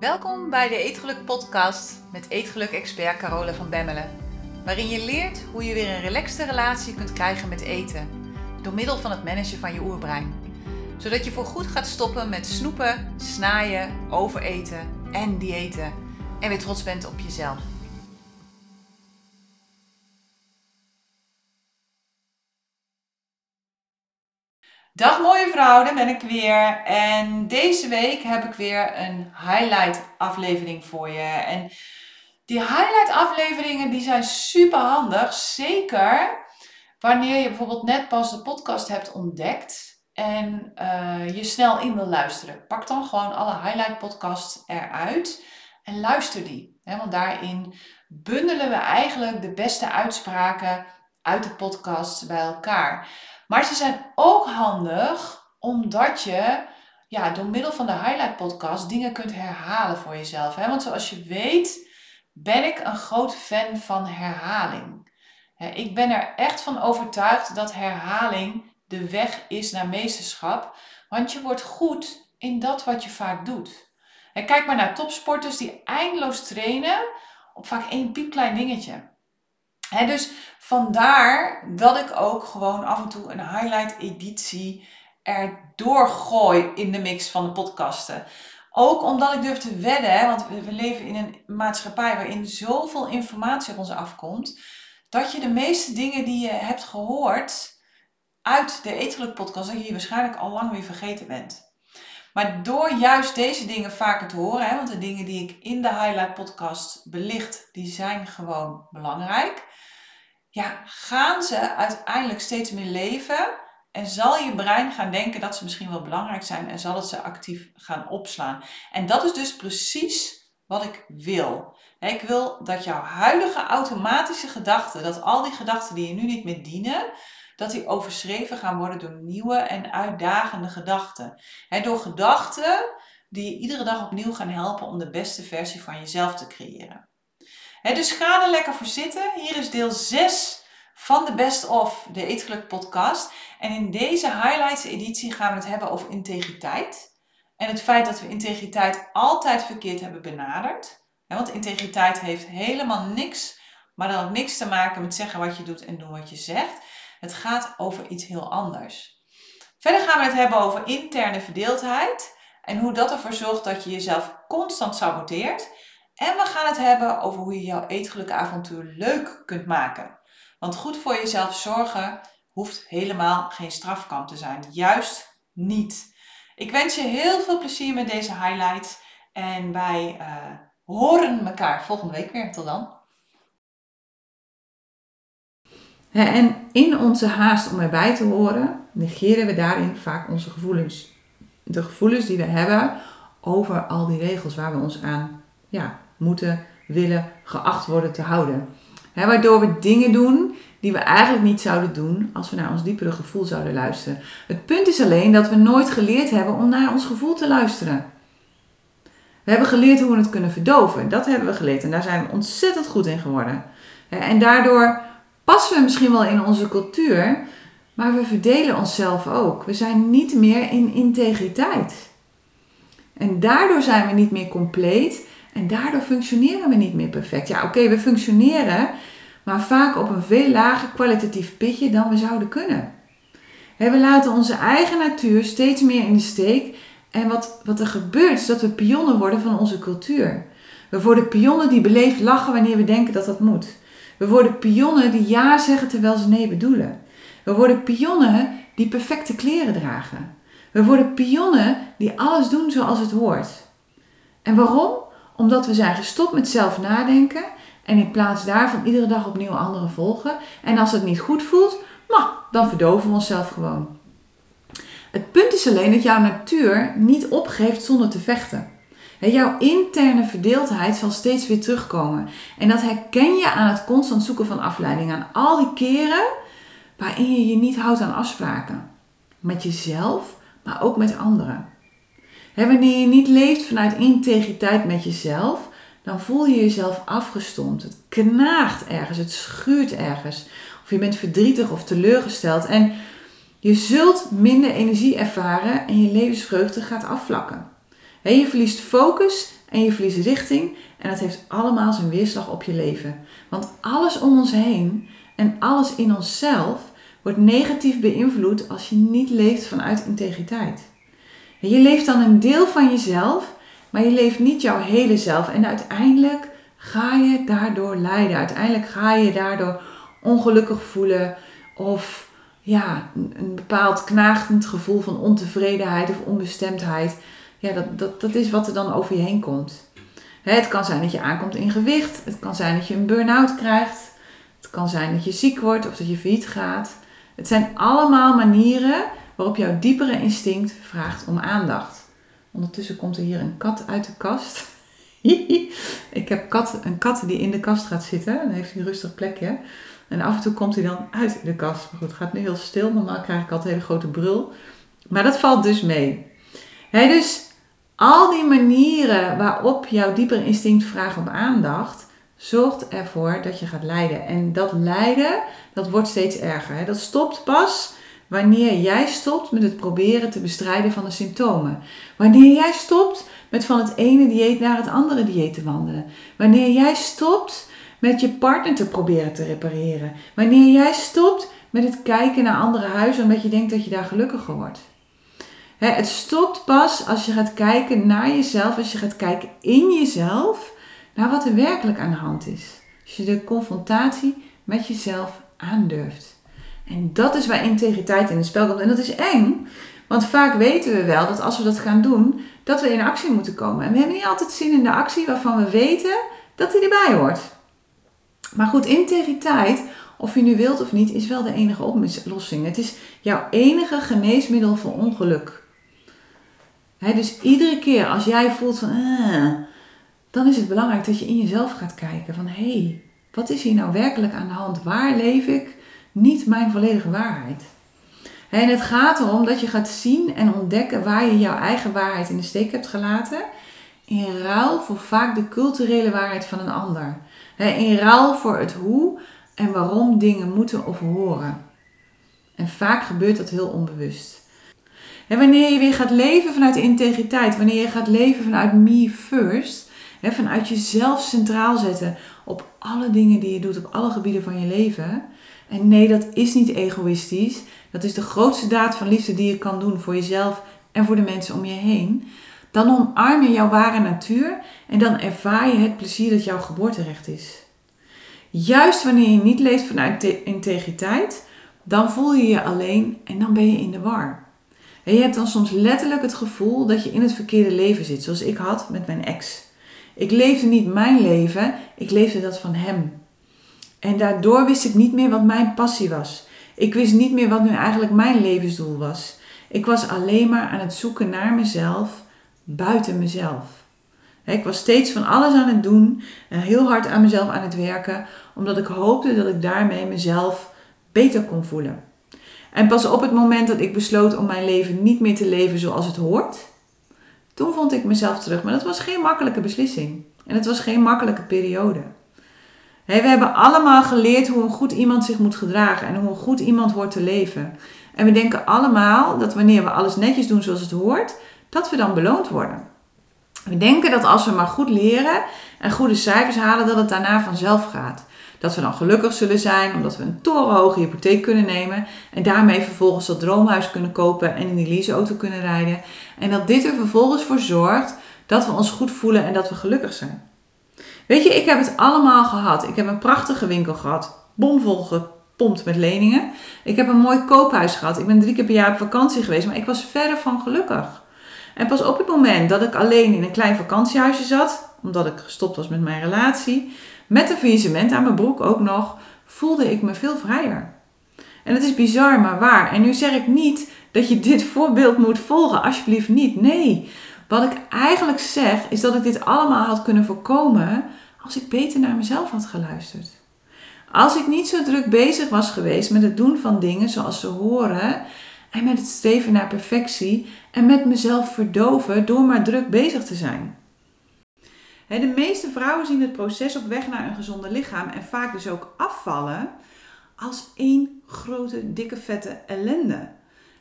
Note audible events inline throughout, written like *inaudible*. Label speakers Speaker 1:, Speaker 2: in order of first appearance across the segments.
Speaker 1: Welkom bij de Eetgeluk Podcast met Eetgeluk-expert Carola van Bemmelen. Waarin je leert hoe je weer een relaxte relatie kunt krijgen met eten. Door middel van het managen van je oerbrein. Zodat je voorgoed gaat stoppen met snoepen, snaaien, overeten en diëten. En weer trots bent op jezelf. Dag mooie vrouw, daar ben ik weer. En deze week heb ik weer een highlight aflevering voor je. En die highlight afleveringen die zijn super handig. Zeker wanneer je bijvoorbeeld net pas de podcast hebt ontdekt. En uh, je snel in wil luisteren. Pak dan gewoon alle highlight podcasts eruit. En luister die. want daarin bundelen we eigenlijk de beste uitspraken uit de podcast bij elkaar. Maar ze zijn ook handig omdat je ja, door middel van de Highlight Podcast dingen kunt herhalen voor jezelf. Hè? Want zoals je weet ben ik een groot fan van herhaling. Ik ben er echt van overtuigd dat herhaling de weg is naar meesterschap. Want je wordt goed in dat wat je vaak doet. Kijk maar naar topsporters die eindeloos trainen op vaak één piepklein dingetje dus vandaar dat ik ook gewoon af en toe een highlight editie erdoor gooi in de mix van de podcasten. Ook omdat ik durf te wedden, want we leven in een maatschappij waarin zoveel informatie op ons afkomt, dat je de meeste dingen die je hebt gehoord uit de Eetgeluk podcast, dat je waarschijnlijk al lang weer vergeten bent. Maar door juist deze dingen vaker te horen, hè, want de dingen die ik in de Highlight podcast belicht, die zijn gewoon belangrijk ja, gaan ze uiteindelijk steeds meer leven en zal je brein gaan denken dat ze misschien wel belangrijk zijn en zal het ze actief gaan opslaan. En dat is dus precies wat ik wil. Ik wil dat jouw huidige automatische gedachten, dat al die gedachten die je nu niet meer dienen, dat die overschreven gaan worden door nieuwe en uitdagende gedachten. Door gedachten die je iedere dag opnieuw gaan helpen om de beste versie van jezelf te creëren dus ga er lekker voor zitten. Hier is deel 6 van de Best of, de Eetgeluk podcast. En in deze highlights editie gaan we het hebben over integriteit. En het feit dat we integriteit altijd verkeerd hebben benaderd. want integriteit heeft helemaal niks, maar dan ook niks te maken met zeggen wat je doet en doen wat je zegt. Het gaat over iets heel anders. Verder gaan we het hebben over interne verdeeldheid en hoe dat ervoor zorgt dat je jezelf constant saboteert en we gaan het hebben over hoe je jouw eetgelukavontuur leuk kunt maken. Want goed voor jezelf zorgen hoeft helemaal geen strafkamp te zijn. Juist niet. Ik wens je heel veel plezier met deze highlights. En wij uh, horen elkaar volgende week weer. Tot dan. En in onze haast om erbij te horen, negeren we daarin vaak onze gevoelens. De gevoelens die we hebben over al die regels waar we ons aan ja, moeten, willen, geacht worden te houden. waardoor we dingen doen die we eigenlijk niet zouden doen als we naar ons diepere gevoel zouden luisteren. Het punt is alleen dat we nooit geleerd hebben om naar ons gevoel te luisteren. We hebben geleerd hoe we het kunnen verdoven. Dat hebben we geleerd en daar zijn we ontzettend goed in geworden. En daardoor passen we misschien wel in onze cultuur, maar we verdelen onszelf ook. We zijn niet meer in integriteit. En daardoor zijn we niet meer compleet en daardoor functioneren we niet meer perfect. Ja, oké, we functioneren, maar vaak op een veel lager kwalitatief pitje dan we zouden kunnen. We laten onze eigen natuur steeds meer in de steek. En wat, wat er gebeurt is dat we pionnen worden van onze cultuur. We worden pionnen die beleefd lachen wanneer we denken dat dat moet. We worden pionnen die ja zeggen terwijl ze nee bedoelen. We worden pionnen die perfecte kleren dragen. We worden pionnen die alles doen zoals het hoort. En waarom? Omdat we zijn gestopt met zelf nadenken en in plaats daarvan iedere dag opnieuw anderen volgen. En als het niet goed voelt, nou, dan verdoven we onszelf gewoon. Het punt is alleen dat jouw natuur niet opgeeft zonder te vechten. Jouw interne verdeeldheid zal steeds weer terugkomen. En dat herken je aan het constant zoeken van afleiding. Aan al die keren waarin je je niet houdt aan afspraken. Met jezelf, maar ook met anderen wanneer je niet leeft vanuit integriteit met jezelf, dan voel je jezelf afgestomd. Het knaagt ergens, het schuurt ergens. Of je bent verdrietig of teleurgesteld. En je zult minder energie ervaren en je levensvreugde gaat afvlakken. je verliest focus en je verliezen richting. En dat heeft allemaal zijn weerslag op je leven. Want alles om ons heen en alles in onszelf wordt negatief beïnvloed als je niet leeft vanuit integriteit. Je leeft dan een deel van jezelf, maar je leeft niet jouw hele zelf. En uiteindelijk ga je daardoor lijden. Uiteindelijk ga je daardoor ongelukkig voelen of ja, een bepaald knaagend gevoel van ontevredenheid of onbestemdheid. Ja, dat, dat, dat is wat er dan over je heen komt. Het kan zijn dat je aankomt in gewicht. Het kan zijn dat je een burn-out krijgt. Het kan zijn dat je ziek wordt of dat je failliet gaat. Het zijn allemaal manieren waarop jouw diepere instinct vraagt om aandacht. Ondertussen komt er hier een kat uit de kast. *laughs* ik heb een kat die in de kast gaat zitten. Dan heeft hij een rustig plekje. En af en toe komt hij dan uit de kast. Maar goed, het gaat nu heel stil. Normaal krijg ik altijd een hele grote brul. Maar dat valt dus mee. dus al die manieren waarop jouw diepere instinct vraagt om aandacht, zorgt ervoor dat je gaat lijden. En dat lijden, dat wordt steeds erger. Dat stopt pas wanneer jij stopt met het proberen te bestrijden van de symptomen. Wanneer jij stopt met van het ene dieet naar het andere dieet te wandelen. Wanneer jij stopt met je partner te proberen te repareren. Wanneer jij stopt met het kijken naar andere huizen omdat je denkt dat je daar gelukkiger wordt. Het stopt pas als je gaat kijken naar jezelf, als je gaat kijken in jezelf, naar wat er werkelijk aan de hand is. Als je de confrontatie met jezelf aandurft. En dat is waar integriteit in het spel komt. En dat is eng, want vaak weten we wel dat als we dat gaan doen, dat we in actie moeten komen. En we hebben niet altijd zin in de actie waarvan we weten dat die erbij hoort. Maar goed, integriteit, of je nu wilt of niet, is wel de enige oplossing. Het is jouw enige geneesmiddel voor ongeluk. dus iedere keer als jij voelt van, ah, dan is het belangrijk dat je in jezelf gaat kijken van, hé, hey, wat is hier nou werkelijk aan de hand? Waar leef ik niet mijn volledige waarheid? En het gaat erom dat je gaat zien en ontdekken waar je jouw eigen waarheid in de steek hebt gelaten. In ruil voor vaak de culturele waarheid van een ander. In ruil voor het hoe en waarom dingen moeten of horen. En vaak gebeurt dat heel onbewust. En wanneer je weer gaat leven vanuit integriteit, wanneer je gaat leven vanuit me first, vanuit jezelf centraal zetten op alle dingen die je doet, op alle gebieden van je leven. En nee, dat is niet egoïstisch. Dat is de grootste daad van liefde die je kan doen voor jezelf en voor de mensen om je heen. Dan omarm je jouw ware natuur en dan ervaar je het plezier dat jouw geboorterecht is. Juist wanneer je niet leeft vanuit integriteit, dan voel je je alleen en dan ben je in de war. En je hebt dan soms letterlijk het gevoel dat je in het verkeerde leven zit, zoals ik had met mijn ex. Ik leefde niet mijn leven, ik leefde dat van hem. En daardoor wist ik niet meer wat mijn passie was. Ik wist niet meer wat nu eigenlijk mijn levensdoel was. Ik was alleen maar aan het zoeken naar mezelf, buiten mezelf. Ik was steeds van alles aan het doen en heel hard aan mezelf aan het werken, omdat ik hoopte dat ik daarmee mezelf beter kon voelen. En pas op het moment dat ik besloot om mijn leven niet meer te leven zoals het hoort, toen vond ik mezelf terug. Maar dat was geen makkelijke beslissing. En het was geen makkelijke periode. We hebben allemaal geleerd hoe een goed iemand zich moet gedragen en hoe een goed iemand hoort te leven. En we denken allemaal dat wanneer we alles netjes doen zoals het hoort, dat we dan beloond worden. We denken dat als we maar goed leren en goede cijfers halen, dat het daarna vanzelf gaat. Dat we dan gelukkig zullen zijn omdat we een torenhoge hypotheek kunnen nemen en daarmee vervolgens dat droomhuis kunnen kopen en in die leaseauto kunnen rijden. En dat dit er vervolgens voor zorgt dat we ons goed voelen en dat we gelukkig zijn. Weet je, ik heb het allemaal gehad. Ik heb een prachtige winkel gehad, bomvol gepompt met leningen. Ik heb een mooi koophuis gehad. Ik ben drie keer per jaar op vakantie geweest, maar ik was verder van gelukkig. En pas op het moment dat ik alleen in een klein vakantiehuisje zat, omdat ik gestopt was met mijn relatie, met een faillissement aan mijn broek ook nog, voelde ik me veel vrijer. En het is bizar, maar waar. En nu zeg ik niet dat je dit voorbeeld moet volgen, alsjeblieft niet. Nee, wat ik eigenlijk zeg is dat ik dit allemaal had kunnen voorkomen als ik beter naar mezelf had geluisterd. Als ik niet zo druk bezig was geweest met het doen van dingen zoals ze horen en met het streven naar perfectie en met mezelf verdoven door maar druk bezig te zijn. De meeste vrouwen zien het proces op weg naar een gezonde lichaam en vaak dus ook afvallen als één grote, dikke, vette ellende.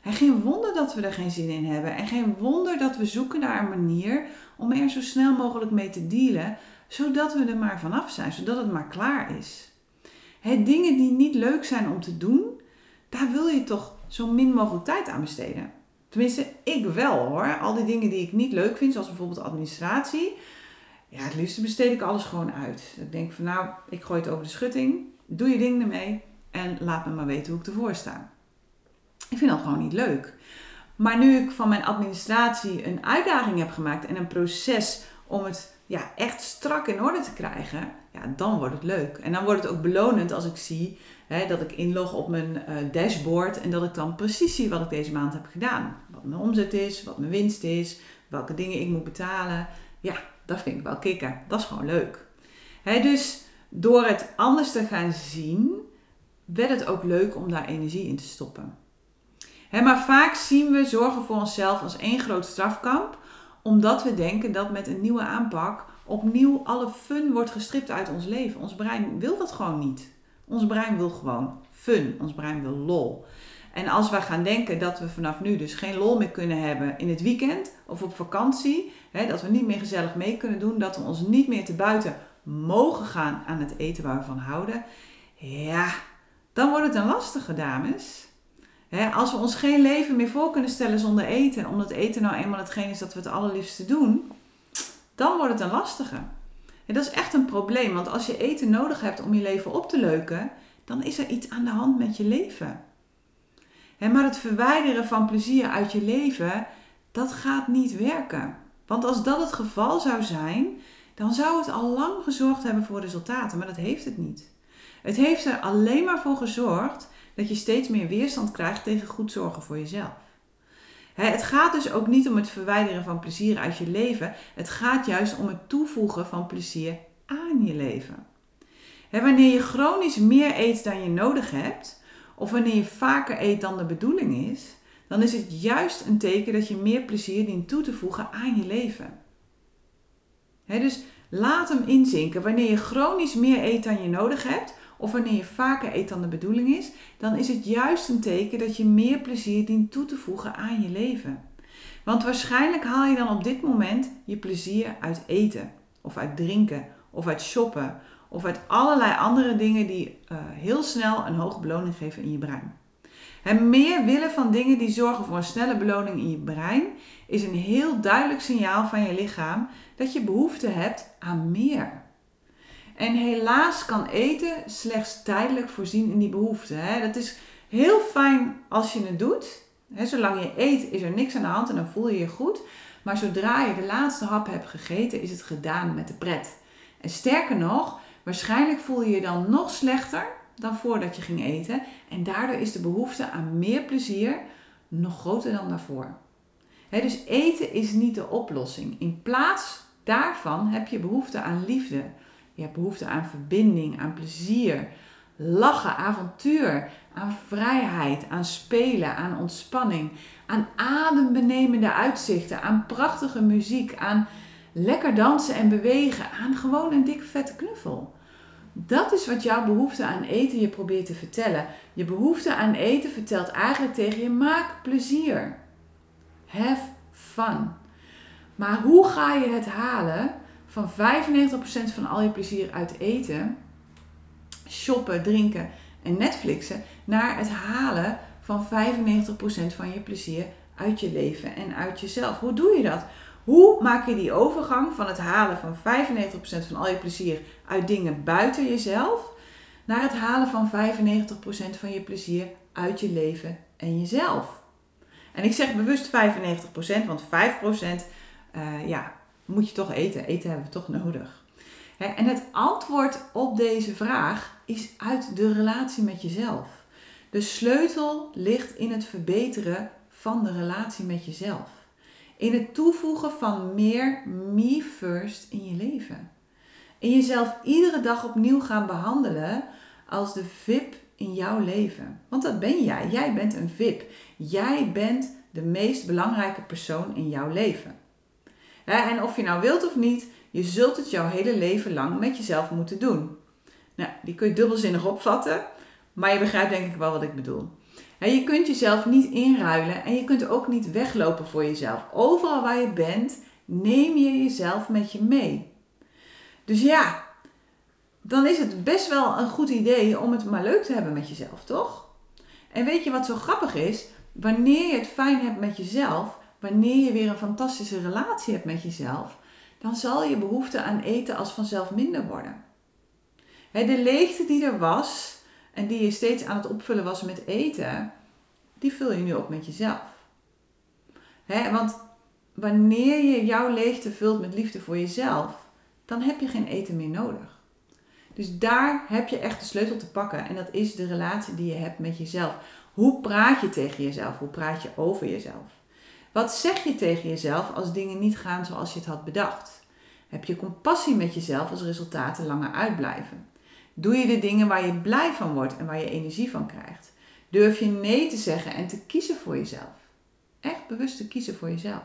Speaker 1: En geen wonder dat we er geen zin in hebben. En geen wonder dat we zoeken naar een manier om er zo snel mogelijk mee te dealen, zodat we er maar vanaf zijn, zodat het maar klaar is. Dingen die niet leuk zijn om te doen, daar wil je toch zo min mogelijk tijd aan besteden. Tenminste, ik wel hoor. Al die dingen die ik niet leuk vind, zoals bijvoorbeeld administratie. Ja, het liefste besteed ik alles gewoon uit. Ik denk van nou, ik gooi het over de schutting. Doe je ding ermee en laat me maar weten hoe ik ervoor sta. Ik vind dat gewoon niet leuk. Maar nu ik van mijn administratie een uitdaging heb gemaakt en een proces om het ja, echt strak in orde te krijgen, ja, dan wordt het leuk. En dan wordt het ook belonend als ik zie hè, dat ik inlog op mijn uh, dashboard en dat ik dan precies zie wat ik deze maand heb gedaan. Wat mijn omzet is, wat mijn winst is, welke dingen ik moet betalen. Ja, dat vind ik wel kicken. Dat is gewoon leuk. Hè, dus door het anders te gaan zien, werd het ook leuk om daar energie in te stoppen. Maar vaak zien we zorgen voor onszelf als één groot strafkamp, omdat we denken dat met een nieuwe aanpak opnieuw alle fun wordt gestript uit ons leven. Ons brein wil dat gewoon niet. Ons brein wil gewoon fun. Ons brein wil lol. En als wij gaan denken dat we vanaf nu dus geen lol meer kunnen hebben in het weekend of op vakantie, dat we niet meer gezellig mee kunnen doen, dat we ons niet meer te buiten mogen gaan aan het eten waar we van houden, ja, dan wordt het een lastige, dames. Als we ons geen leven meer voor kunnen stellen zonder eten, omdat eten nou eenmaal hetgeen is dat we het allerliefste doen, dan wordt het een lastige. En dat is echt een probleem, want als je eten nodig hebt om je leven op te leuken, dan is er iets aan de hand met je leven. maar het verwijderen van plezier uit je leven, dat gaat niet werken. Want als dat het geval zou zijn, dan zou het al lang gezorgd hebben voor resultaten, maar dat heeft het niet. Het heeft er alleen maar voor gezorgd dat je steeds meer weerstand krijgt tegen goed zorgen voor jezelf. Het gaat dus ook niet om het verwijderen van plezier uit je leven. Het gaat juist om het toevoegen van plezier aan je leven. Wanneer je chronisch meer eet dan je nodig hebt, of wanneer je vaker eet dan de bedoeling is, dan is het juist een teken dat je meer plezier dient toe te voegen aan je leven. dus laat hem inzinken. Wanneer je chronisch meer eet dan je nodig hebt, of wanneer je vaker eet dan de bedoeling is, dan is het juist een teken dat je meer plezier dient toe te voegen aan je leven. Want waarschijnlijk haal je dan op dit moment je plezier uit eten, of uit drinken, of uit shoppen, of uit allerlei andere dingen die uh, heel snel een hoge beloning geven in je brein. En meer willen van dingen die zorgen voor een snelle beloning in je brein is een heel duidelijk signaal van je lichaam dat je behoefte hebt aan meer. En helaas kan eten slechts tijdelijk voorzien in die behoefte. Hè? Dat is heel fijn als je het doet. Hè? Zolang je eet is er niks aan de hand en dan voel je je goed. Maar zodra je de laatste hap hebt gegeten, is het gedaan met de pret. En sterker nog, waarschijnlijk voel je je dan nog slechter dan voordat je ging eten. En daardoor is de behoefte aan meer plezier nog groter dan daarvoor. dus eten is niet de oplossing. In plaats daarvan heb je behoefte aan liefde. Je hebt behoefte aan verbinding, aan plezier, lachen, avontuur, aan vrijheid, aan spelen, aan ontspanning, aan adembenemende uitzichten, aan prachtige muziek, aan lekker dansen en bewegen, aan gewoon een dikke vette knuffel. Dat is wat jouw behoefte aan eten je probeert te vertellen. Je behoefte aan eten vertelt eigenlijk tegen je: maak plezier. Have fun. Maar hoe ga je het halen van 95% van al je plezier uit eten, shoppen, drinken en Netflixen naar het halen van 95% van je plezier uit je leven en uit jezelf. Hoe doe je dat? Hoe maak je die overgang van het halen van 95% van al je plezier uit dingen buiten jezelf naar het halen van 95% van je plezier uit je leven en jezelf? En ik zeg bewust 95%, want 5% uh, ja, moet je toch eten. Eten hebben we toch nodig. En het antwoord op deze vraag is uit de relatie met jezelf. De sleutel ligt in het verbeteren van de relatie met jezelf. In het toevoegen van meer me first in je leven. In jezelf iedere dag opnieuw gaan behandelen als de VIP in jouw leven. Want dat ben jij. Jij bent een VIP. Jij bent de meest belangrijke persoon in jouw leven. En of je nou wilt of niet, je zult het jouw hele leven lang met jezelf moeten doen. Nou, die kun je dubbelzinnig opvatten, maar je begrijpt denk ik wel wat ik bedoel. je kunt jezelf niet inruilen en je kunt ook niet weglopen voor jezelf. Overal waar je bent, neem je jezelf met je mee. Dus ja, dan is het best wel een goed idee om het maar leuk te hebben met jezelf, toch? En weet je wat zo grappig is? Wanneer je het fijn hebt met jezelf, wanneer je weer een fantastische relatie hebt met jezelf, dan zal je behoefte aan eten als vanzelf minder worden. de leegte die er was en die je steeds aan het opvullen was met eten, die vul je nu op met jezelf. want wanneer je jouw leegte vult met liefde voor jezelf, dan heb je geen eten meer nodig. Dus daar heb je echt de sleutel te pakken en dat is de relatie die je hebt met jezelf. Hoe praat je tegen jezelf? Hoe praat je over jezelf? Wat zeg je tegen jezelf als dingen niet gaan zoals je het had bedacht? Heb je compassie met jezelf als resultaten langer uitblijven? Doe je de dingen waar je blij van wordt en waar je energie van krijgt? Durf je nee te zeggen en te kiezen voor jezelf? Echt bewust te kiezen voor jezelf.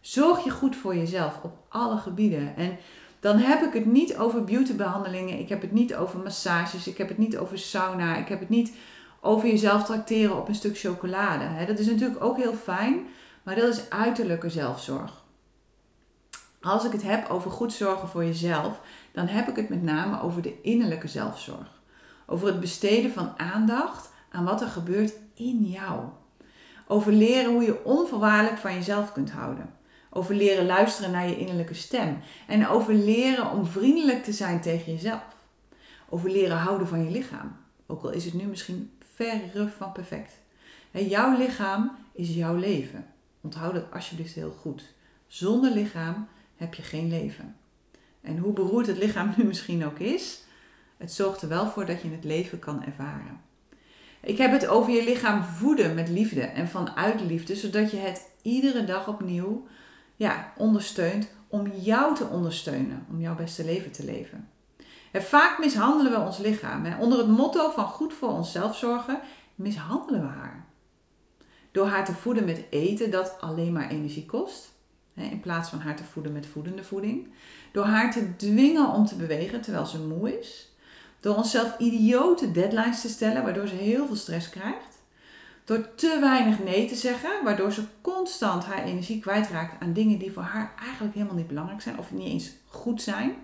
Speaker 1: Zorg je goed voor jezelf op alle gebieden. En dan heb ik het niet over beautybehandelingen, ik heb het niet over massages, ik heb het niet over sauna, ik heb het niet over jezelf tracteren op een stuk chocolade. Dat is natuurlijk ook heel fijn, maar dat is uiterlijke zelfzorg. Als ik het heb over goed zorgen voor jezelf, dan heb ik het met name over de innerlijke zelfzorg. Over het besteden van aandacht aan wat er gebeurt in jou. Over leren hoe je onvoorwaardelijk van jezelf kunt houden. Over leren luisteren naar je innerlijke stem. En over leren om vriendelijk te zijn tegen jezelf. Over leren houden van je lichaam. Ook al is het nu misschien verre van perfect. jouw lichaam is jouw leven. Onthoud dat alsjeblieft heel goed. Zonder lichaam heb je geen leven. En hoe beroerd het lichaam nu misschien ook is, het zorgt er wel voor dat je het leven kan ervaren. Ik heb het over je lichaam voeden met liefde en vanuit liefde, zodat je het iedere dag opnieuw ja, ondersteunt om jou te ondersteunen, om jouw beste leven te leven. En vaak mishandelen we ons lichaam. Hè. Onder het motto van goed voor onszelf zorgen, mishandelen we haar. Door haar te voeden met eten dat alleen maar energie kost, in plaats van haar te voeden met voedende voeding. Door haar te dwingen om te bewegen terwijl ze moe is. Door onszelf idiote deadlines te stellen, waardoor ze heel veel stress krijgt. Door te weinig nee te zeggen, waardoor ze constant haar energie kwijtraakt aan dingen die voor haar eigenlijk helemaal niet belangrijk zijn of niet eens goed zijn.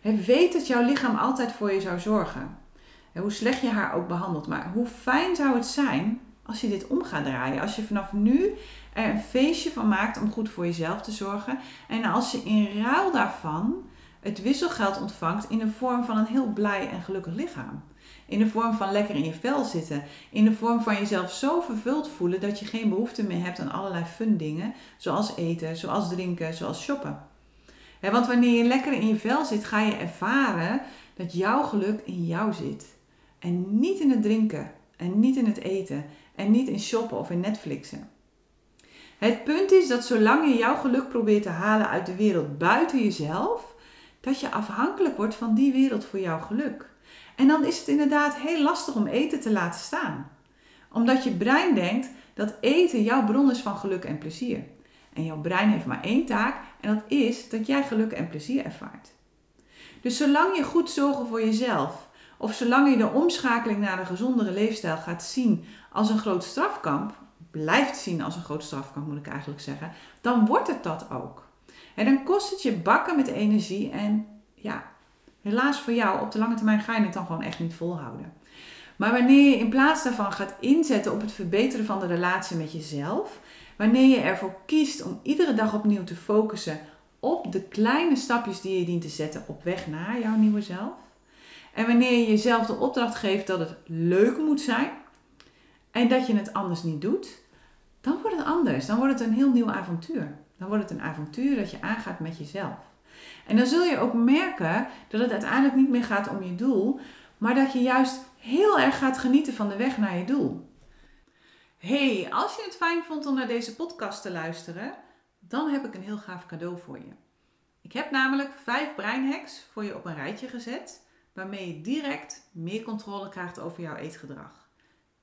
Speaker 1: weet dat jouw lichaam altijd voor je zou zorgen. Hoe slecht je haar ook behandelt. Maar hoe fijn zou het zijn als je dit om gaat draaien. Als je vanaf nu er een feestje van maakt om goed voor jezelf te zorgen. En als je in ruil daarvan het wisselgeld ontvangt in de vorm van een heel blij en gelukkig lichaam. In de vorm van lekker in je vel zitten. In de vorm van jezelf zo vervuld voelen dat je geen behoefte meer hebt aan allerlei fun dingen. Zoals eten, zoals drinken, zoals shoppen. want wanneer je lekker in je vel zit, ga je ervaren dat jouw geluk in jou zit. En niet in het drinken. En niet in het eten. En niet in shoppen of in Netflixen. Het punt is dat zolang je jouw geluk probeert te halen uit de wereld buiten jezelf, dat je afhankelijk wordt van die wereld voor jouw geluk. En dan is het inderdaad heel lastig om eten te laten staan. Omdat je brein denkt dat eten jouw bron is van geluk en plezier. En jouw brein heeft maar één taak en dat is dat jij geluk en plezier ervaart. Dus zolang je goed zorgen voor jezelf, of zolang je de omschakeling naar een gezondere leefstijl gaat zien als een groot strafkamp, blijft zien als een groot strafkamp moet ik eigenlijk zeggen, dan wordt het dat ook. En dan kost het je bakken met energie en ja, helaas voor jou, op de lange termijn ga je het dan gewoon echt niet volhouden. Maar wanneer je in plaats daarvan gaat inzetten op het verbeteren van de relatie met jezelf, wanneer je ervoor kiest om iedere dag opnieuw te focussen op de kleine stapjes die je dient te zetten op weg naar jouw nieuwe zelf, en wanneer je jezelf de opdracht geeft dat het leuk moet zijn en dat je het anders niet doet, dan wordt het anders. Dan wordt het een heel nieuw avontuur. Dan wordt het een avontuur dat je aangaat met jezelf. En dan zul je ook merken dat het uiteindelijk niet meer gaat om je doel, maar dat je juist heel erg gaat genieten van de weg naar je doel. Hey, als je het fijn vond om naar deze podcast te luisteren, dan heb ik een heel gaaf cadeau voor je. Ik heb namelijk vijf breinhacks voor je op een rijtje gezet waarmee je direct meer controle krijgt over jouw eetgedrag.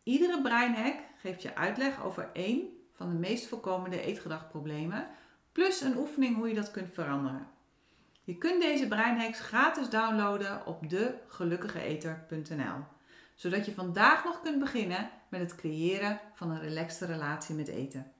Speaker 1: Iedere breinhack geeft je uitleg over één van de meest voorkomende eetgedragproblemen, plus een oefening hoe je dat kunt veranderen. Je kunt deze breinhacks gratis downloaden op degelukkigeeter.nl, zodat je vandaag nog kunt beginnen met het creëren van een relaxte relatie met eten.